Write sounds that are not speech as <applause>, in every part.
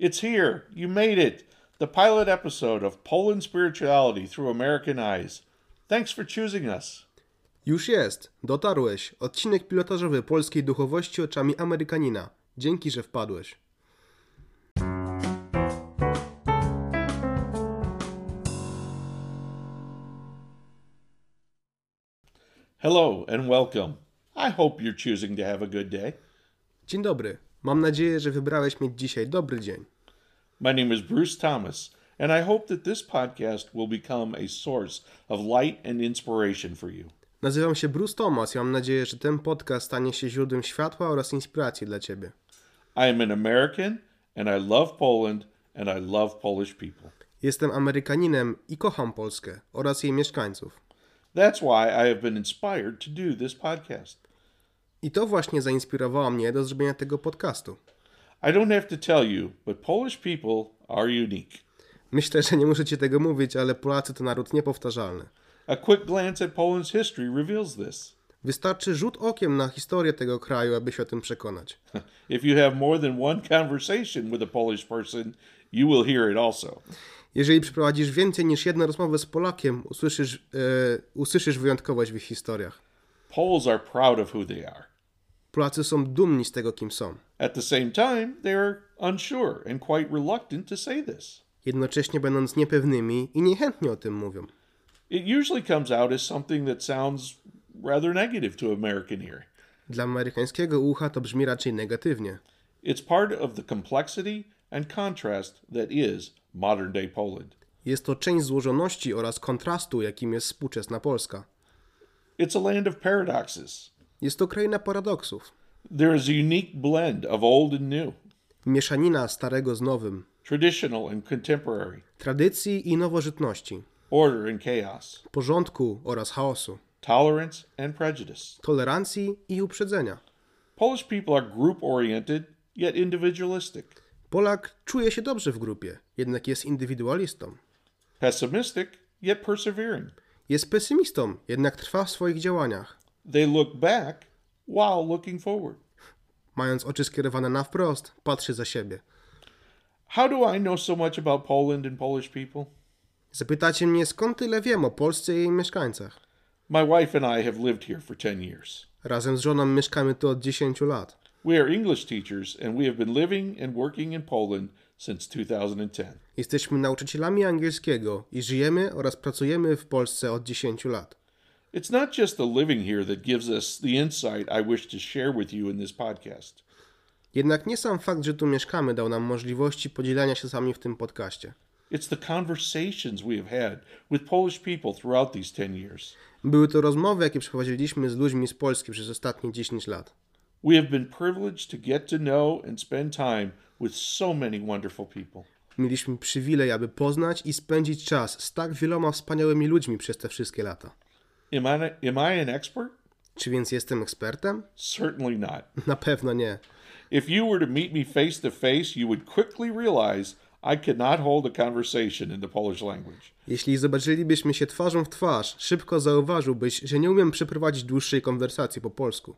It's here. You made it. The pilot episode of Poland Spirituality Through American Eyes. Thanks for choosing us. Już jest, dotarłeś. Odcinek pilotażowy polskiej duchowości oczami Amerykanina. Dzięki, że wpadłeś. Hello and welcome. I hope you're choosing to have a good day. Dzień dobry. Mam nadzieję, że wybrałeś mieć dzisiaj dobry dzień. My name is Bruce Thomas, and I hope that this podcast will become a source of light and inspiration for you. Nazywam się Bruce Thomas i mam nadzieję, że ten podcast stanie się źródłem światła oraz inspiracji dla ciebie. I am an American, and I love Poland, and I love Polish people. Jestem Amerykaninem i kocham Polskę oraz jej mieszkańców. That's why I have been inspired to do this podcast. I to właśnie zainspirowało mnie do zrobienia tego podcastu. I don't have to tell you, but Polish people are unique. Myślę, że nie muszę ci tego mówić, ale Polacy to naród niepowtarzalny. A quick glance at Poland's history reveals this. Wystarczy rzut okiem na historię tego kraju, aby się o tym przekonać. <laughs> If you have more than one conversation with a Polish person, you will hear it also. Jeżeli przeprowadzisz więcej niż jedną rozmowę z Polakiem, usłyszysz, e, usłyszysz wyjątkowość w ich historiach. Poles are proud of who they are. Polacy są dumni z tego, kim są. At the same time, they are unsure and quite reluctant to say this. Jednocześnie będąc niepewnymi i niechętnie o tym mówią. It usually comes out as something that sounds rather negative to American ear. Dla amerykańskiego ucha to brzmi raczej negatywnie. It's part of the complexity and contrast that is modern day Poland. Jest to część złożoności oraz kontrastu, jakim jest współczesna Polska. It's a land of paradoxes. Jest to kraina paradoksów. There is a unique blend of old and new, Mieszanina starego z nowym, traditional and contemporary, tradycji i nowożytności, order and chaos, porządku oraz chaosu, tolerance and prejudice. tolerancji i uprzedzenia. Polish people are group oriented yet individualistic, Polak czuje się dobrze w grupie, jednak jest indywidualistą. pessimistic yet persevering. Jest pesymistą, jednak trwa w swoich działaniach. They look back while looking forward. Mając oczy skierowane na wprost, patrzy za siebie. How do I know so much about Poland and Polish people? Zapytacie mnie, skąd tyle wiem o Polsce i jej mieszkańcach. My wife and I have lived here for 10 years. Razem z żoną mieszkamy tu od 10 lat. We are English teachers and we have been living and working in Poland since 2010. Jesteśmy nauczycielami angielskiego i żyjemy oraz pracujemy w Polsce od 10 lat. It's not just the living here that gives us the insight I wish to share with you in this podcast. Jednak nie sam fakt, że tu mieszkamy, dał nam możliwości podzielania się sami w tym podcaście. It's the conversations we have had with Polish people throughout these 10 years. Były to rozmowy, jakie przeprowadziliśmy z ludźmi z Polski przez ostatnie 10 lat. We have been privileged to get to know and spend time with so many wonderful people. Mieliśmy przywilej, aby poznać i spędzić czas z tak wieloma wspaniałymi ludźmi przez te wszystkie lata. Am I, am I an expert? Czy więc jestem ekspertem? Certainly not. Na pewno nie. If you were to meet me face to face, you would quickly realize I could not hold a conversation in the Polish language. Jeśli zobaczylibyśmy się twarzą w twarz, szybko zauważyłbyś, że nie umiem przeprowadzić dłuższej konwersacji po polsku.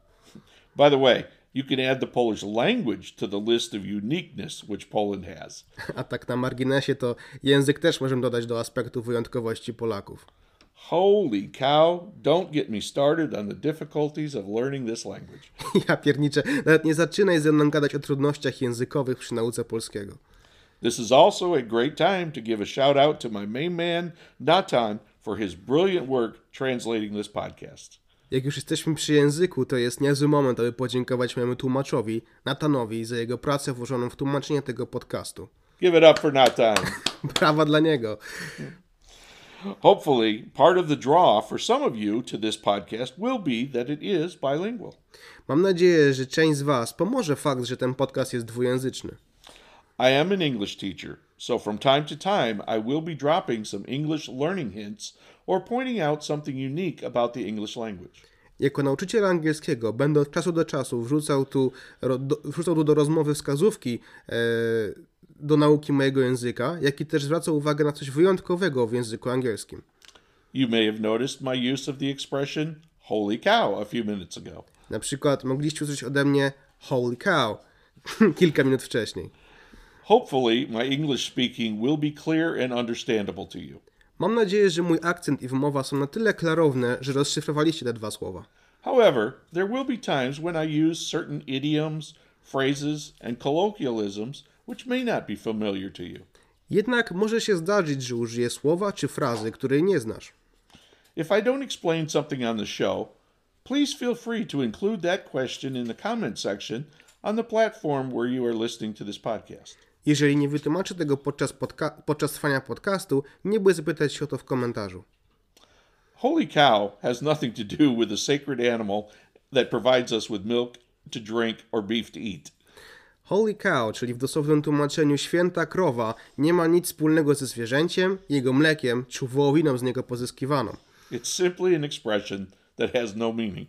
By the way, you can add the Polish language to the list of uniqueness which Poland has. <laughs> A tak na marginesie to język też możemy dodać do aspektu wyjątkowości Polaków. Holy cow, don't get me started on the difficulties of learning this language. <laughs> Ja pierniczę, nawet nie zaczynaj ze mną gadać o trudnościach językowych przy nauce polskiego. This is also a great time to give a shout out to my main man, Natan, for his brilliant work translating this podcast. Jak już jesteśmy przy języku, to jest niezły moment, aby podziękować mojemu tłumaczowi, Natanowi, za jego pracę włożoną w tłumaczenie tego podcastu. Give it up for Natan. <laughs> Brawa dla niego. Hopefully, part of the draw for some of you to this podcast will be that it is bilingual. Mam nadzieję, że część z Was pomoże fakt, że ten podcast jest dwujęzyczny. I am an English teacher, so from time to time I will be dropping some English learning hints or pointing out something unique about the English language. Jako nauczyciel angielskiego będę od czasu do czasu wrzucał tu, do, wrzucał tu do rozmowy wskazówki e, do nauki mojego języka, jak i też zwracał uwagę na coś wyjątkowego w języku angielskim. You may have noticed my use of the expression holy cow a few minutes ago. Na przykład mogliście usłyszeć ode mnie holy cow <laughs> kilka minut wcześniej. Hopefully, my English speaking will be clear and understandable to you. Mam nadzieję, że mój akcent i wymowa są na tyle klarowne, że rozszyfrowaliście te dwa słowa. However, there will be times when I use certain idioms, phrases, and colloquialisms which may not be familiar to you. Jednak może się zdarzyć, że użyję słowa czy frazy, której nie znasz. If I don't explain something on the show, please feel free to include that question in the comment section on the platform where you are listening to this podcast. Jeżeli nie wytłumaczę tego podczas, podca- podczas trwania podcastu, nie bój zapytać się o to w komentarzu. Holy cow has nothing to do with a sacred animal that provides us with milk to drink or beef to eat. Holy cow, czyli w dosłownym tłumaczeniu święta krowa, nie ma nic wspólnego ze zwierzęciem, jego mlekiem czy wołowiną z niego pozyskiwaną. It's simply an expression that has no meaning.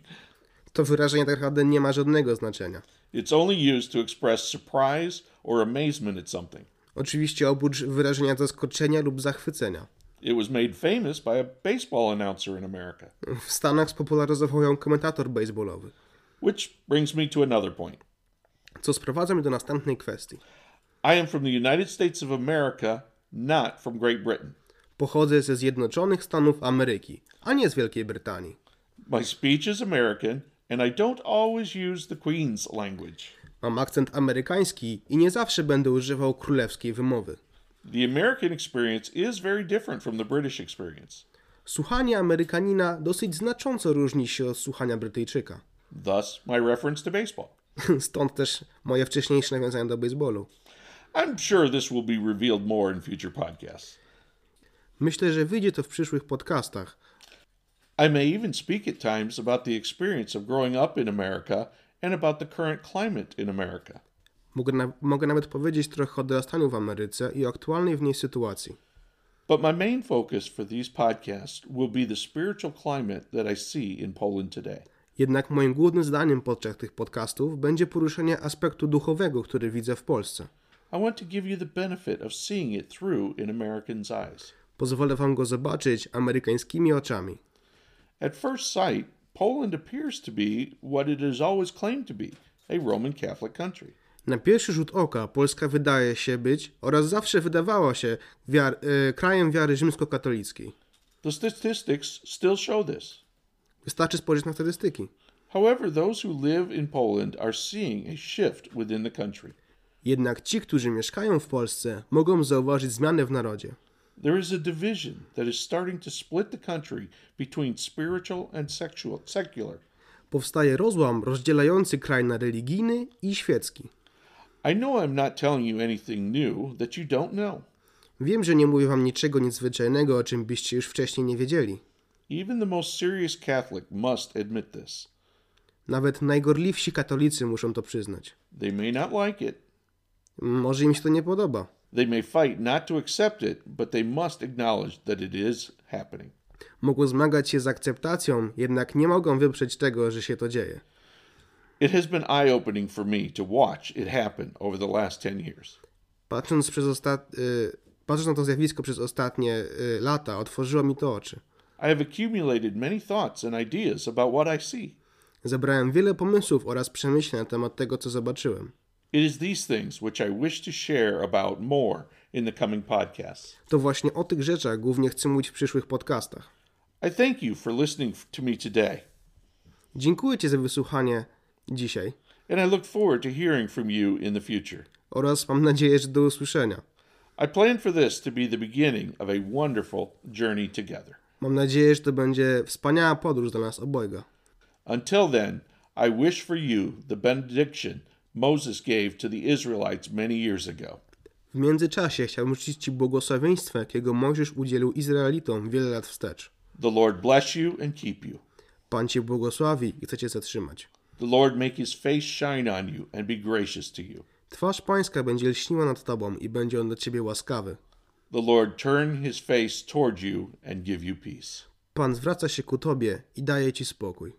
To wyrażenie tak naprawdę nie ma żadnego znaczenia. It's only used to express surprise or amazement at something. Oczywiście oprócz wyrażenia zaskoczenia lub zachwycenia. It was made famous by a baseball announcer in America. W Stanach spopularyzował ją komentator baseballowy. Which brings me to another point. Co sprowadza mnie do następnej kwestii. I am from the United States of America, not from Great Britain. Pochodzę ze Zjednoczonych Stanów Ameryki, a nie z Wielkiej Brytanii. My speech is American, and I don't always use the Queen's language. Mam akcent amerykański i nie zawsze będę używał królewskiej wymowy. The American experience is very different from the British experience. Słuchanie Amerykanina dosyć znacząco różni się od słuchania Brytyjczyka. Thus, my reference to baseball. <laughs> Stąd też moje wcześniejsze nawiązania do baseballu. I'm sure this will be revealed more in future podcasts. Myślę, że wyjdzie to w przyszłych podcastach. I may even speak at times about the experience of growing up in America and about the current climate in America. Mogę, na, mogę nawet powiedzieć trochę o dorastaniu w Ameryce i aktualnej w niej sytuacji. But my main focus for these podcasts will be the spiritual climate that I see in Poland today. Jednak moim głównym zdaniem podczas tych podcastów będzie poruszenie aspektu duchowego, który widzę w Polsce. I want to give you the benefit of seeing it through in Americans' eyes. Pozwolę wam go zobaczyć amerykańskimi oczami. At first sight, Poland appears to be what it has always claimed to be a Roman Catholic country. Na pierwszy rzut oka Polska wydaje się być oraz zawsze wydawała się wiar, e, krajem wiary rzymskokatolickiej. The statistics still show this. Wystarczy spojrzeć na statystyki. However, those who live in Poland are seeing a shift within the country. Jednak ci, którzy mieszkają w Polsce, mogą zauważyć zmianę w narodzie. There is a division that is starting to split the country between spiritual and sexual, secular. Powstaje rozłam rozdzielający kraj na religijny i świecki. I know I'm not telling you anything new that you don't know. Wiem, że nie mówię wam niczego niezwyczajnego, o czym byście już wcześniej nie wiedzieli. Even the most serious Catholic must admit this. Nawet najgorliwsi katolicy muszą to przyznać. They may not like it, Może im się to nie podoba. They may fight not to accept it, but they must acknowledge that it is happening. Mogą zmagać się z akceptacją, jednak nie mogą wyprzeć tego, że się to dzieje. It has been eye opening for me to watch it happen over the last 10 years. Patrząc, przez ostat... y, patrząc na to zjawisko przez ostatnie y, lata, otworzyło mi to oczy. I have accumulated many thoughts and ideas about what I see. Zebrałem wiele pomysłów oraz przemyśleń na temat tego, co zobaczyłem. It is these things which I wish to share about more in the coming podcasts. To właśnie o tych rzeczach głównie chcę mówić w przyszłych podcastach. I thank you for listening to me today, Dziękuję Ci za wysłuchanie dzisiaj and I look forward to hearing from you in the future. oraz mam nadzieję, że do usłyszenia. I plan for this to be the beginning of a wonderful journey together. Mam nadzieję, że to będzie wspaniała podróż dla nas obojga. Until then, I wish for you the benediction Moses gave to the Israelites many years ago. W międzyczasie chciałbym życzyć Ci błogosławieństwa, jakiego Mojżesz udzielił Izraelitom wiele lat wstecz. The Lord bless you and keep you. Pan Cię błogosławi i chce Cię zatrzymać. The Lord make his face shine on you and be gracious to you. Twarz Pańska będzie lśniła nad Tobą i będzie on dla Ciebie łaskawy. The Lord turn his face toward you and give you peace. Pan zwraca się ku Tobie i daje Ci spokój.